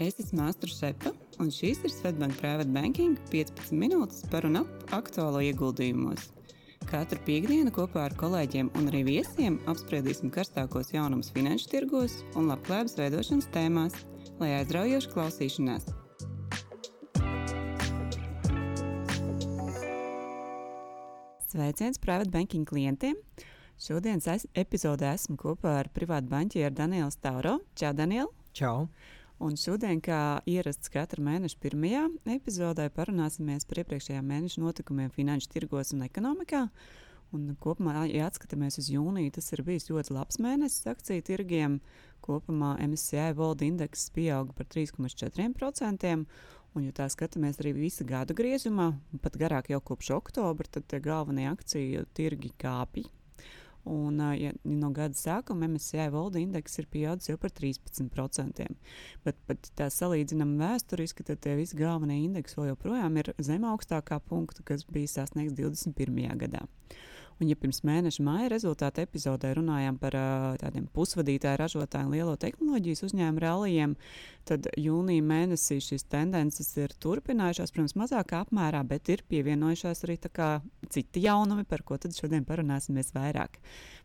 Es esmu Astra Šepa, un šīs ir Svetbank Private Banking 15 minūtes par un ap aktuālo ieguldījumos. Katru piekdienu kopā ar kolēģiem un arī viesiem apspriedīsim karstākos jaunumus finanšu tirgos un labklājības veidošanas tēmās, lai aizraujoši klausīšanās. Sveiciens Private Banking klientiem! Šodienas es, epizodē esmu kopā ar privātu banķieru Danielu Stauro. Čau, Daniel! Čau! Un šodien, kā ierasts katra mēneša pirmajā epizodē, parunāsimies par iepriekšējā mēneša notikumiem finanšu tirgos un ekonomikā. Un kopumā, ja atskatāmies uz jūniju, tas ir bijis ļoti labs mēnesis akciju tirgiem. Kopumā MSCI World Index pieauga par 3,4%. Un, ja tā skatāmies arī visu gadu griezumā, pat garāk jau kopš oktobra, tad galvenie akciju tirgi kāpj. Un, ja no gada sākuma MSCI valda indeks ir pieaudzis jau par 13%. Bet, bet tā salīdzinām vēsturiski, tad tie visi galvenie indeksi vēl joprojām ir zem augstākā punkta, kas bija sasniegts 21. gadā. Ja pirms mēneša māja rezultātu epizodē runājām par tādiem pusvadītāju ražotāju un lielo tehnoloģijas uzņēmumu rallijiem, tad jūnija mēnesī šīs tendences ir turpinājušās, protams, mazākā apmērā, bet ir pievienojušās arī citi jaunumi, par ko tad šodien parunāsimies vairāk.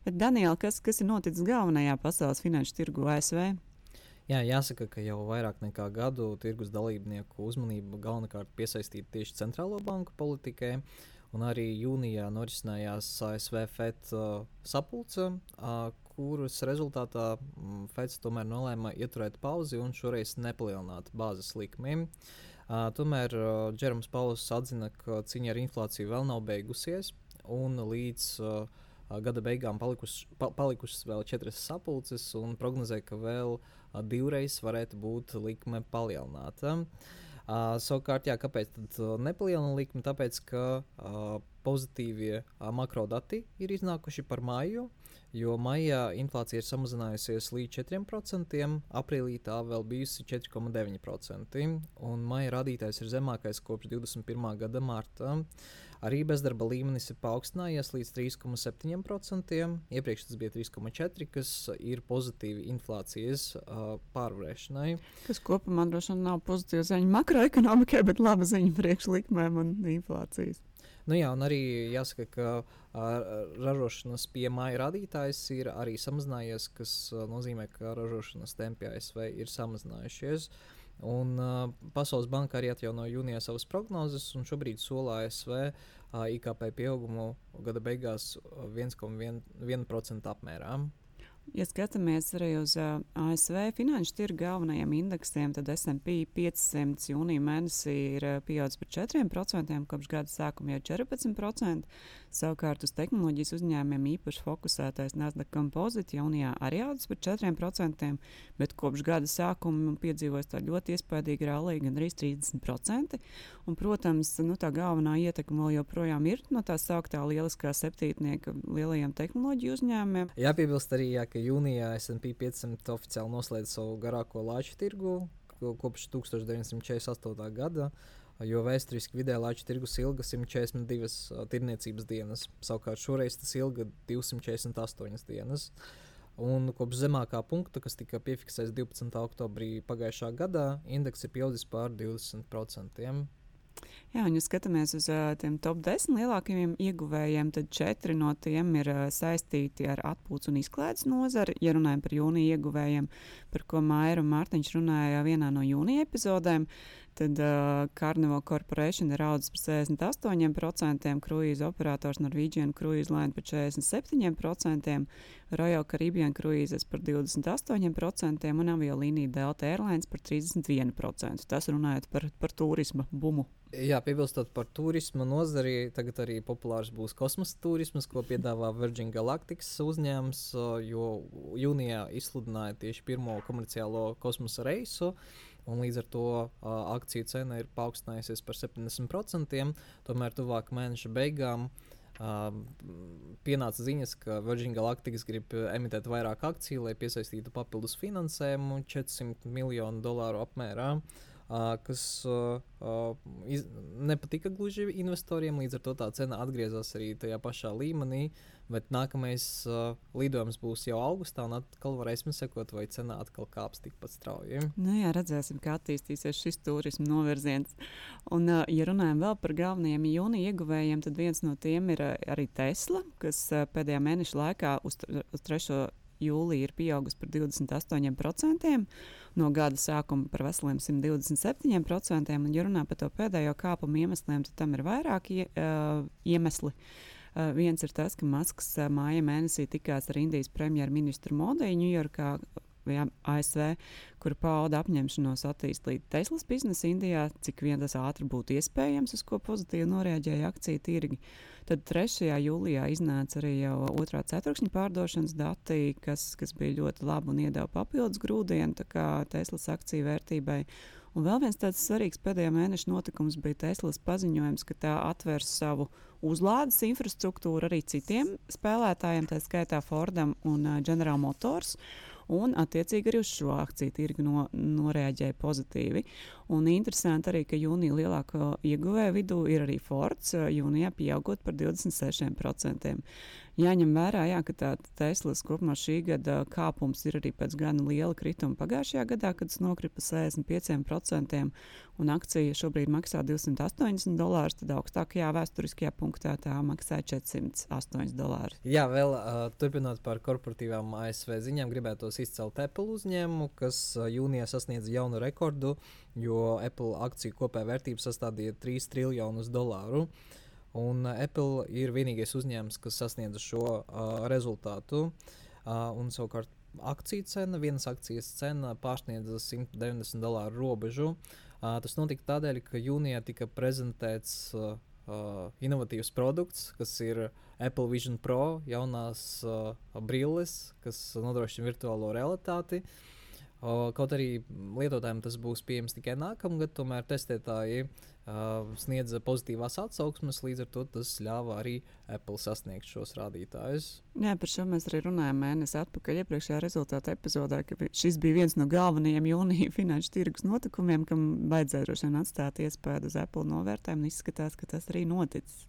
Bet, Daniela, kas, kas ir noticis galvenajā pasaules finanšu tirgu ASV? Jā, jāsaka, ka jau vairāk nekā gadu tirgus dalībnieku uzmanība galvenokārt piesaistīta tieši centrālo banku politikai. Uh, Un arī jūnijā norisinājās ASV FED uh, sapulce, uh, kuras rezultātā um, FED tomēr nolēma ieturēt pauzi un šoreiz nepalielināt bāzes likmi. Uh, tomēr uh, Džerams Pauls atzina, ka cīņa ar inflāciju vēl nav beigusies un līdz uh, gada beigām palikus, pa, palikušas vēl četras sapulces, un prognozē, ka vēl divreiz varētu būt likme palielināta. Uh, Uh, savukārt, jā, kāpēc nepalielina likmi? Tāpēc, ka uh, pozitīvie uh, makrodati ir iznākuši par māju, jo maijā inflācija ir samazinājusies līdz 4%, aprīlī tā vēl bijusi 4,9%, un maija rādītājs ir zemākais kopš 21. gada marta. Arī bezdarba līmenis ir paaugstinājies līdz 3,7%. Iepriekš tas bija 3,4%, kas ir pozitīvi inflācijas uh, pārvarēšanai. Kas kopumā droši vien nav pozitīva ziņa makroekonomikai, bet laba ziņa priekšlikmēm un inflācijas. Nu jā, un arī jāsaka, ka ražošanas piemāja rādītājs ir arī samazinājies, kas nozīmē, ka ražošanas tempi ASV ir samazinājušies. Un, uh, Pasaules banka arī atjaunoja jūnijā savas prognozes, un šobrīd solā ASV uh, IKP pieaugumu gada beigās 1,1% apmērā. Ja skatāmies arī uz uh, ASV finanšu tirgu galvenajiem indeksiem, tad SP 500 jūnija mēnesī ir uh, pieaudzis par 4%, kopš gada sākuma jau 14%. Savukārt uz tehnoloģijas uzņēmumiem īpaši fokusētais Nasdaq Composite jūnijā arī audzis par 4%, bet kopš gada sākuma piedzīvojis tā ļoti iespaidīga rallija, gan arī 30%. Un, protams, nu, tā galvenā ietekme vēl joprojām ir no tā sauktā lieliskā septītnieka lielajiem tehnoloģiju uzņēmumiem. Jāpiebilst arī, jā, ka jūnijā SP 500 oficiāli noslēdz savu garāko lāču tirgu kopš 1948. gada. Jo vēsturiski vidēji lāča tirgus ilga 142 uh, tirniecības dienas, savukārt šoreiz tas ilga 248 dienas. Un kopš zemākā punkta, kas tika piefiksēts 12. oktobrī pagājušā gadā, indeks ir pieaudzis par 20%. Jā, un ja skatāmies uz uh, tiem top 10 lielākajiem ieguvējiem, tad četri no tiem ir uh, saistīti ar atpūtas un izklaides nozari. Ja runājam par jūnija ieguvējiem, par ko Maija un Mārtiņš runāja vienā no jūnija epizodēm, tad uh, Carnival Corporation ir audzis par 68%, kruīza operators Norwegian Cruise Line par 47%, Royal Caribbean Cruises par 28% un aviolīnija Delta Airlines par 31%. Tas runājot par, par turisma bumu. Jā, piebilstot par turismu nozari, tagad arī populārs būs kosmosa turisms, ko piedāvā Virgin Galactic uzņēmums, jo jūnijā izsludināja tieši pirmo komerciālo kosmosa reisu. Un līdz ar to uh, akciju cena ir paaugstinājusies par 70%. Tomēr tuvāk mēneša beigām uh, pienāca ziņas, ka Virgin Galactic grib emitēt vairāk akciju, lai piesaistītu papildus finansējumu 400 miljonu dolāru apmērā. Uh, kas iz, nepatika gluži investoriem. Līdz ar to tā cena atgriezās arī tajā pašā līmenī. Bet nākamais lidojums būs jau augustā, un atkal varēsim sekot, vai cena atkal kāps tikpat strauji. Nu jā, redzēsim, kā attīstīsies šis turisma novirziens. Un, ja runājam vēl par galvenajiem jūnija ieguvējiem, tad viens no tiem ir arī Tesla, kas pēdējā mēneša laikā uz, uz 3. Jūliju ir pieaugusi par 28% no gada sākuma par veseliem 127%. Un, ja runā par to pēdējo kāpumu iemesliem, tad tam ir vairāki uh, iemesli. Uh, viens ir tas, ka Masks uh, māja mēnesī tikās ar Indijas premjerministru Modiju Ņujorkā. ASV, kur pauda apņemšanos attīstīt Teslas biznesu Indijā, cik vien tas ātri būtu iespējams, uz ko pozitīvi noreaģēja akciju tirgi. Tad 3. jūlijā iznāca arī jau otrā ceturkšņa pārdošanas dati, kas, kas bija ļoti labi un iedeva papildus grūdienu Teslas akciju vērtībai. Un vēl viens tāds svarīgs pēdējā mēneša notikums bija Teslas paziņojums, ka tā atvērs savu uzlādes infrastruktūru arī citiem spēlētājiem, tā skaitā Fordam un General Motors. Un, attiecīgi, arī uz šo akciju tirgu no, noreaģēja pozitīvi. Un interesanti arī, ka jūnija lielāko ieguvēju vidū ir arī Fords, jūnijā pieaugot par 26% jāņem vērā, jā, ka tā Teslas kopumā šī gada kāpums ir arī pēc gana liela krituma pagājušajā gadā, kad tas nokrita par 65%, un akcija šobrīd maksā 280 dolārus, tad augstākajā vēsturiskajā punktā tā maksā 408 dolārus. Jā, vēl uh, turpinot par korporatīvām ASV ziņām, gribētos izcelt Apple uzņēmumu, kas uh, jūnijā sasniedz jaunu rekordu, jo Apple akciju kopējā vērtība sastādīja 3 triljonus dolāru. Un uh, Apple ir vienīgais uzņēmums, kas sasniedz šo uh, rezultātu. Uh, un savukārt akciju cena, vienas akcijas cena pārsniedza 190 dolāru robežu. Uh, tas notika tādēļ, ka jūnijā tika prezentēts uh, uh, inovatīvs produkts, kas ir Apple Vision Pro, jaunās uh, brilles, kas nodrošina virtuālo realitāti. Uh, kaut arī lietotājiem tas būs pieejams tikai nākamgad, tomēr testētāji uh, sniedza pozitīvās atsauksmes, līdz ar to tas ļāva arī Apple sasniegt šos rādītājus. Jā, par šo mēs arī runājām mēnesi atpakaļ iepriekšējā rezultātu epizodē, ka šis bija viens no galvenajiem jūnija finanšu tirgus notikumiem, kam vajadzēja droši vien atstāt iespēju uz Apple novērtējumu, un izskatās, ka tas arī noticis.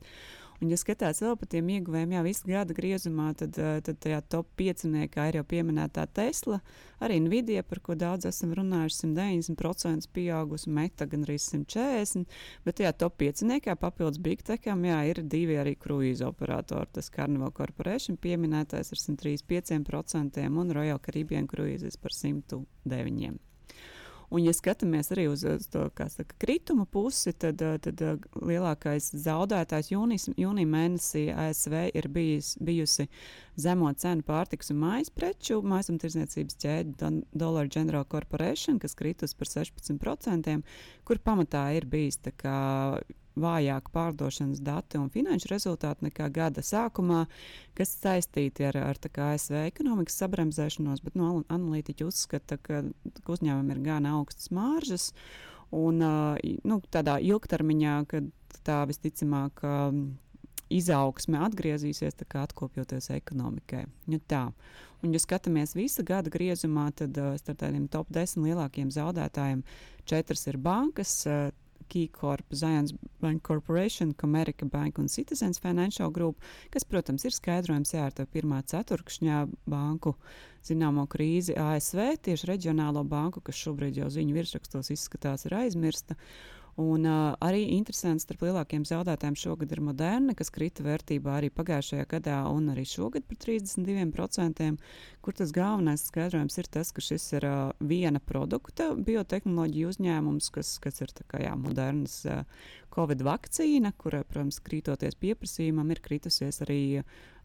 Un, ja skatās vēl par tiem ieguvējiem, jau visu gada griezumā, tad, eh, tad tajā top 5 ir jau pieminētā Tesla, arī Nvidia, par ko daudz esam runājuši, 190% pieaugusi, Meta gan arī 140%, bet tajā top 5 papildus Big Techam jā, ir divi arī kruīzu operatori. Tas Carnival Corporation pieminētais ar 135% un Royal Caribbean Cruises par 109%. Un, ja skatāmies arī uz, uz to saka, krituma pusi, tad, eh, tad eh, lielākais zaudētājs jūnijas, jūnija mēnesī ASV ir bijis, bijusi zemo cenu pārtiks un mājas preču maisumtirdzniecības ķēde Dollar General Corporation, kas kritus par 16%, kur pamatā ir bijis vājāk pārdošanas dati un finanšu rezultāti nekā gada sākumā, kas saistīti ar, ar ASV ekonomikas sabremzēšanos, bet no, analītiķi uzskata, ka, ka uzņēmumiem ir gan augstas māržas. Un, nu, tādā ilgtermiņā, kad tā visticamāk izaugsme atgriezīsies, atkopjoties ekonomikai. Nu, tā. Un, ja skatāmies visu gada griezumā, tad starp tādiem top 10 lielākiem zaudētājiem četras ir bankas, KeyCorp, Zions Bank Corporation, Comerica Bank un Citizens Financial Group, kas, protams, ir skaidrojums jā, ar to pirmā ceturkšņā banku zināmo krīzi ASV, tieši reģionālo banku, kas šobrīd jau ziņu virsrakstos izskatās ir aizmirsta. Un, uh, arī interesants starp lielākiem zaudētājiem šogad ir Moderna, kas krita vērtībā arī pagājušajā gadā un arī šogad par 32%, kur tas galvenais skaidrojums ir tas, ka šis ir uh, viena produkta biotehnoloģija uzņēmums, kas, kas ir kā, jā, modernas uh, Covid vakcīna, kurai, protams, krītoties pieprasījumam, ir kritusies arī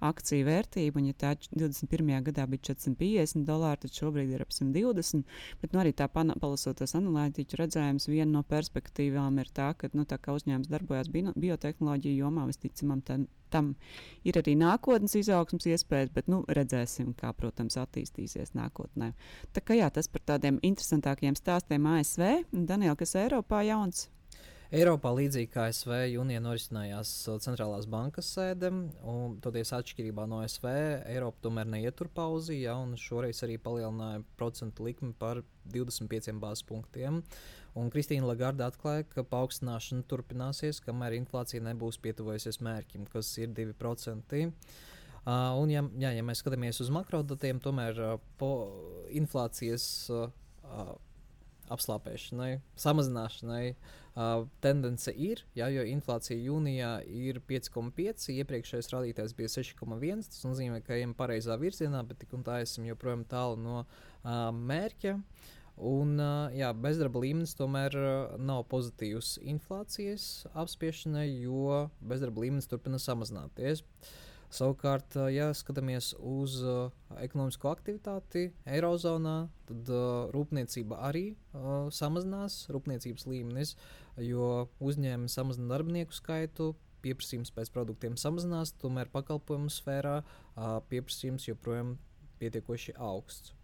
akciju vērtība. Un, ja tā 21. gadā bija 450 dolāri, tad šobrīd ir ap 120. Bet nu, arī tā palasoties analītiķu redzējums, viena no perspektīvām ir tā, ka nu, tā uzņēmums darbojas biotehnoloģiju jomā, visticamāk, tam, tam ir arī nākotnes izaugsmas iespējas, bet nu, redzēsim, kā, protams, attīstīsies nākotnē. Tā kā jā, tas par tādiem interesantākiem stāstiem ASV. Daniela, kas Eiropā jauns? Eiropā, līdzīgi kā ASV, jūnijā norisinājās centrālās bankas sēde, un toties atšķirībā no ASV, Eiropa tomēr neietur pauzi, ja, un šoreiz arī palielināja procentu likmi par 25 bāzes punktiem. Un Kristīna Lagarde atklāja, ka paaugstināšana turpināsies, kamēr inflācija nebūs pietuvojusies mērķim, kas ir 2%. Uh, un, ja, jā, ja mēs skatāmies uz makrodatiem, tomēr uh, po inflācijas uh, uh, apslāpēšanai, samazināšanai uh, tendence ir, jā, jo inflācija jūnijā ir 5,5, iepriekšējais rādītājs bija 6,1. Tas nozīmē, ka ejam pareizā virzienā, bet tik un tā esam joprojām tālu no uh, mērķa. Un, uh, jā, bezdarba līmenis tomēr uh, nav pozitīvs inflācijas apspiešanai, jo bezdarba līmenis turpina samazināties. Uh, Savukārt, ja skatāmies uz uh, ekonomisko aktivitāti Eirozonā, tad uh, rūpniecība arī uh, samazinās rūpniecības līmenis, jo uzņēmumi samazina darbinieku skaitu, pieprasījums pēc produktiem samazinās, tomēr pakalpojumu sfērā pieprasījums joprojām pietiekoši augsts.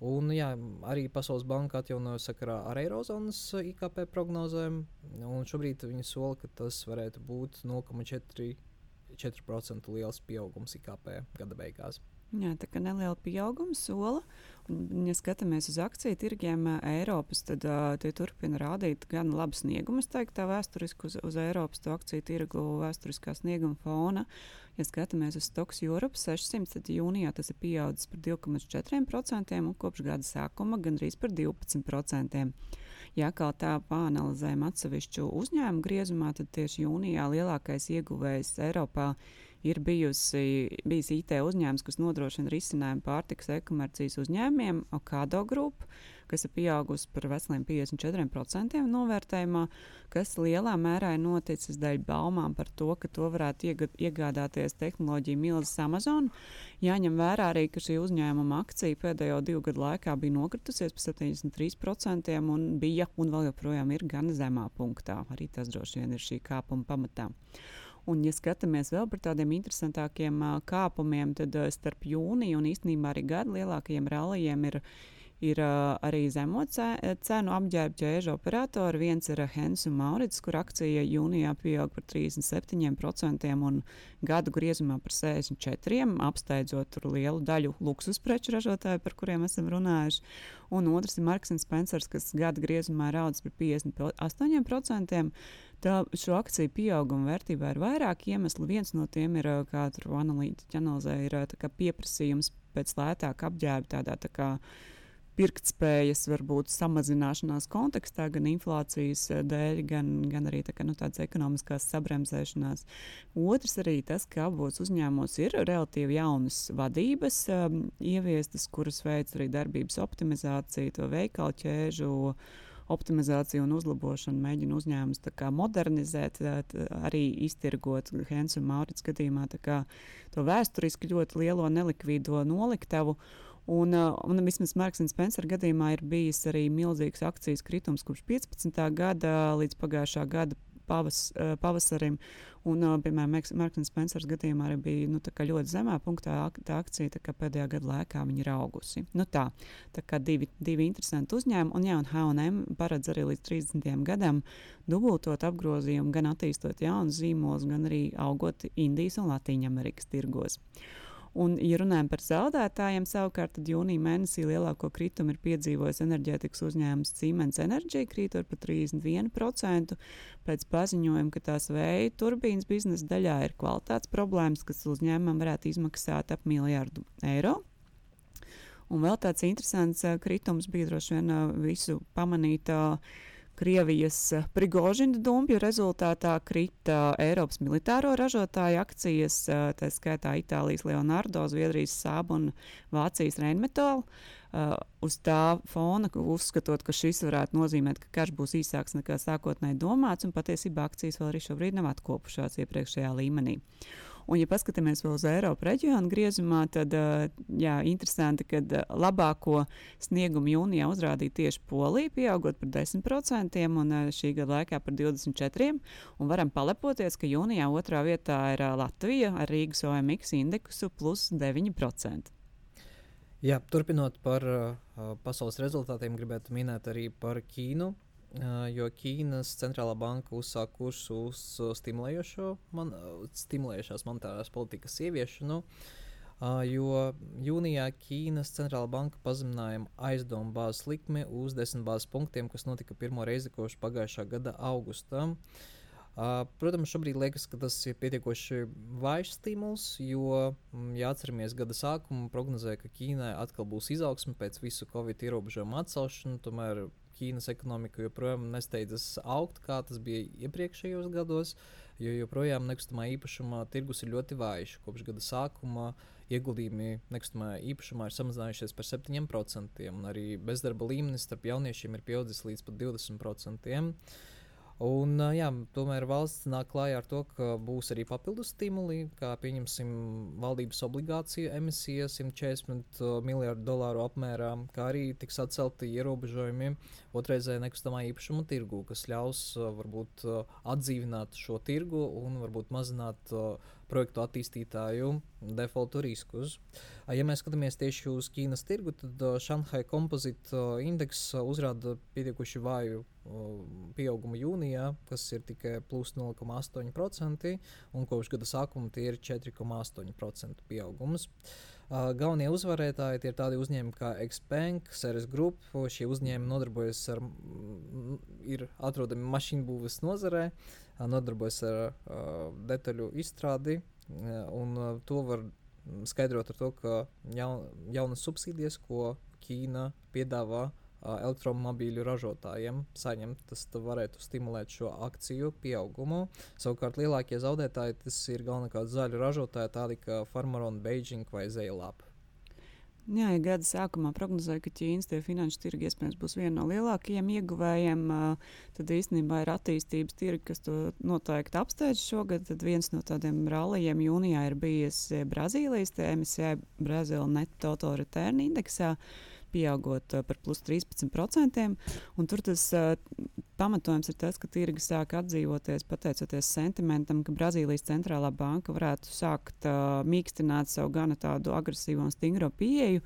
Un, jā, arī Pasaules banka atjaunoja sakarā ar Eirozonas IKP prognozēm, un šobrīd viņi sola, ka tas varētu būt 0,4 4% liels pieaugums IKP gada beigās. Jā, tā kā neliela pieauguma sola. Un, ja skatāmies uz akciju tirgiem Eiropas, tad uh, tie turpina rādīt gan labu sniegumu, es teiktu, tā vēsturiski uz, uz Eiropas akciju tirgu vēsturiskā snieguma fona. Ja skatāmies uz Stoks Europe 600, tad jūnijā tas ir pieaudzis par 2,4% un kopš gada sākuma gandrīz par 12%. Ja kā tā pāanalizējam atsevišķu uzņēmumu griezumā, tad tieši jūnijā lielākais ieguvējs Eiropā ir bijusi, bijis IT uzņēmums, kas nodrošina risinājumu pārtikas e-komercijas uzņēmumiem, Okado grupu kas ir pieaugusi par veseliem 54% novērtējumā, kas lielā mērā ir noticis dēļ baumām par to, ka to varētu iegādāties tehnoloģiju milzis Amazon. Jāņem vērā arī, ka šī uzņēmuma akcija pēdējo divu gadu laikā bija nokritusies par 73% un bija un vēl joprojām ir gan zemā punktā. Arī tas droši vien ir šī kāpuma pamatā. Un, ja skatāmies vēl par tādiem interesantākiem kāpumiem, tad starp jūniju un īstenībā arī gada lielākajiem rallijiem ir ir uh, arī zemo cenu apģērbu ķēžu operatori. Viens ir Hens un Maurits, kur akcija jūnijā pieaug par 37% un gadu griezumā par 64%, apsteidzot lielu daļu luksus preču ražotāju, par kuriem esam runājuši. Un otrs ir Marks Spencers, kas gada griezumā ir audzis par 58%. Tā šo akciju pieauguma vērtībā ir vairāk iemeslu. Viens no tiem ir, kā tur analītiķi analizē, ir pieprasījums pēc lētāka apģērba tādā tā kā pirktspējas varbūt samazināšanās kontekstā, gan inflācijas eh, dēļ, gan, gan arī tā, ka, nu, tādas ekonomiskās sabremzēšanās. Otrs arī tas, ka abos uzņēmumos ir relatīvi jaunas vadības um, ieviestas, kuras veic arī darbības optimizāciju, to veikalu ķēžu optimizāciju un uzlabošanu mēģina uzņēmums modernizēt, arī iztirgot Hens un Maurits gadījumā to vēsturiski ļoti lielo nelikvīdo noliktavu. Un, uh, un vismaz Marks un Spencer gadījumā ir bijis arī milzīgs akcijas kritums kopš 15. gada līdz pagājušā gada pavas, uh, pavasarim. Un, uh, piemēram, Marks un Spencers gadījumā arī bija nu, ļoti zemā punktā tā akcija, tā pēdējā gada laikā viņa ir augusi. Nu, tā, tā kā divi, divi interesanti uzņēmumi, un, jā, un H&M paredz arī līdz 30. gadam dubultot apgrozījumu, gan attīstot jaunus zīmolus, gan arī augot Indijas un Latvijas Amerikas tirgos. Un, ja runājam par zaudētājiem, savukārt jūnija mēnesī lielāko kritumu ir piedzīvojis enerģētikas uzņēmums Siemens Energy, krītot par 31%. Pēc paziņojuma, ka tās vēja turbīnas biznesa daļā ir kvalitātes problēmas, kas uzņēmumam varētu izmaksāt ap miljardu eiro. Un vēl tāds interesants uh, kritums bija droši vien uh, visu pamanīt. Krievijas eh, Prigožina dumpju rezultātā krita Eiropas militāro ražotāju akcijas, eh, tā skaitā Itālijas Leonardo, Zviedrijas Sāba un Vācijas Rheinmetall. Uh, uz tā fona, uzskatot, ka šis varētu nozīmēt, ka karš būs īsāks nekā sākotnēji domāts, un patiesībā akcijas vēl arī šobrīd nav atkopušās iepriekšējā līmenī. Un, ja paskatāmies vēl uz Eiropas reģionu griezumā, tad jā, interesanti, ka labāko sniegumu jūnijā uzrādīja tieši Polija, pieaugot par 10%, un šī gada laikā par 24%. Un varam palepoties, ka jūnijā otrā vietā ir Latvija ar Rīgas OMX indeksu plus 9%. Jā, turpinot par uh, pasaules rezultātiem, gribētu minēt arī par Ķīnu. Jo Ķīnas centrālā banka uzsāka kursu uz stimulējošo, man, stimulējošās monetārās politikas ieviešanu. Jo jūnijā Ķīnas centrālā banka pazemināja aizdomu bāzes likmi uz 10 bāzes punktiem, kas notika pirmo reizi kopš pagājušā gada augusta. Uh, protams, šobrīd liekas, ka tas ir pietiekoši vājš stimuls, jo, ja atceramies gada sākumu, prognozēja, ka Ķīnai atkal būs izaugsme pēc visu Covid ierobežojumu atcelšanu. Tomēr Ķīnas ekonomika joprojām nesteidzas augt, kā tas bija iepriekšējos gados, jo joprojām nekustamā īpašumā tirgus ir ļoti vājš. Kopš gada sākuma ieguldījumi nekustamā īpašumā ir samazinājušies par 7%, un arī bezdarba līmenis starp jauniešiem ir pieaudzis līdz pat 20%. Un, jā, tomēr valsts nāk klājā ar to, ka būs arī papildus stimuli, kā pieņemsim valdības obligāciju emisija 140 miljardu dolāru apmērā, kā arī tiks atcelti ierobežojumi otrreizēji nekustamā īpašuma tirgu, kas ļaus varbūt atdzīvināt šo tirgu un varbūt mazināt projektu attīstītāju defaultu riskus. Ja mēs skatāmies tieši uz Ķīnas tirgu, tad Šanhai kompozīta indeks uzrāda pietiekuši vāju pieaugumu jūnijā, kas ir tikai plus 0,8%, un kopš gada sākuma tie ir 4,8% pieaugums. Uh, galvenie uzvarētāji ir tādi uzņēmumi kā Xbank, Ceres Group. Šie uzņēmumi nodarbojas ar, ir atrodami mašīnu būves nozarē, nodarbojas ar detaļu izstrādi, un to var skaidrot ar to, ka jaun, jaunas subsīdijas, ko Ķīna piedāvā elektromobīļu ražotājiem saņemt. Tas varētu stimulēt šo akciju pieaugumu. Savukārt lielākie zaudētāji tas ir galvenokārt zaļu ražotāji, tādi kā Farmaron, Beijing vai Zeilap. Jā, ja gada sākumā prognozēja, ka Ķīnas finanšu tirgi iespējams būs viena no lielākajiem ieguvējiem. Tad īstenībā ir attīstības tirgi, kas to noteikti apsteidz šogad. Tad viens no tādiem rallija jūnijā ir bijis Brazīlijas MSCI Brazil Net Total Return indeksā. Uh, pieaugot uh, par plus 13%. Tur tas uh, pamatojums ir tas, ka tirgi sāk atdzīvoties pateicoties sentimentam, ka Brazīlijas centrālā banka varētu sākt uh, mīkstināt savu gana tādu agresīvu un stingro pieeju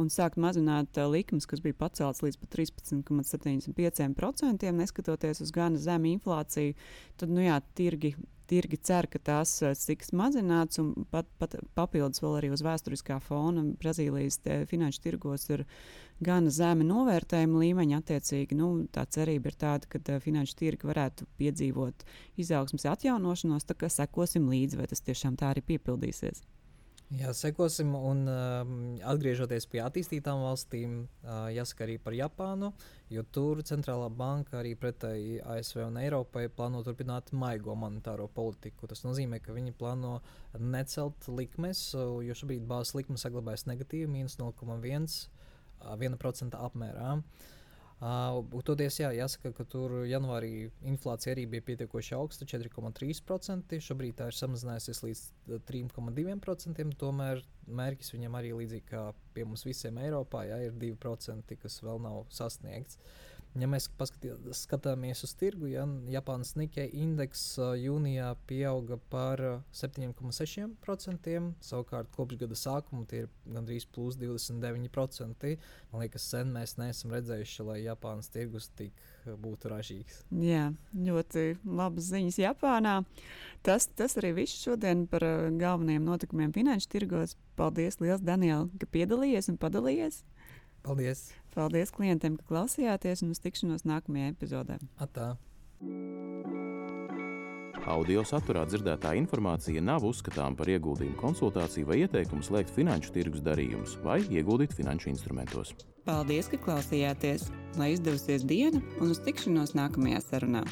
un sākt mazināt uh, likmes, kas bija paceltas līdz 13,75%, neskatoties uz gana zemu inflāciju. Tad, nu jā, tirgi tirgi cer, ka tās tiks mazināts, un pat, pat papildus vēl arī uz vēsturiskā fona Brazīlijas finanšu tirgos ir gana zemi novērtējuma līmeņa. Attiecīgi, nu, tā cerība ir tāda, ka finanšu tirgi varētu piedzīvot izaugsmas atjaunošanos, tā kā sekosim līdzi, vai tas tiešām tā arī piepildīsies. Jā, sekosim, un uh, atgriežoties pie attīstītām valstīm, uh, jāsaka arī par Japānu, jo tur centrālā banka arī pretēji ASV un Eiropai plāno turpināt maigo monetāro politiku. Tas nozīmē, ka viņi plāno necelt likmes, jo šobrīd bāzes likme saglabājas negatīvi, mīnus 0,1% apmērā. Uh, Uh, toties, jā, jāsaka, ka tur janvārī inflācija arī bija pietiekoši augsta, 4,3%. Šobrīd tā ir samazinājusies līdz 3,2%. Tomēr mērķis viņam arī līdzīgi kā pie mums visiem Eiropā, jā, ir 2%, kas vēl nav sasniegts. Uh, Ja mēs skatāmies uz tirgu, ja Japānas Nikkei indeks jūnijā pieauga par 7,6%, savukārt kopš gada sākuma tie ir gandrīz plus 29%. Man liekas, sen mēs neesam redzējuši, lai Japānas tirgus tik būtu ražīgs. Jā, ļoti labas ziņas Japānā. Tas, tas arī viss šodien par galvenajiem notikumiem finanšu tirgos. Paldies, liels Daniel, ka piedalījies un padalījies! Paldies! Paldies klientiem, ka klausījāties un uz tikšanos nākamajā epizodē. Atā. Audio saturā dzirdētā informācija nav uzskatāms par ieguldījumu konsultāciju vai ieteikumu slēgt finanšu tirgus darījumus vai ieguldīt finanšu instrumentos. Paldies, ka klausījāties! Lai izdevusies diena un uz tikšanos nākamajā sarunā!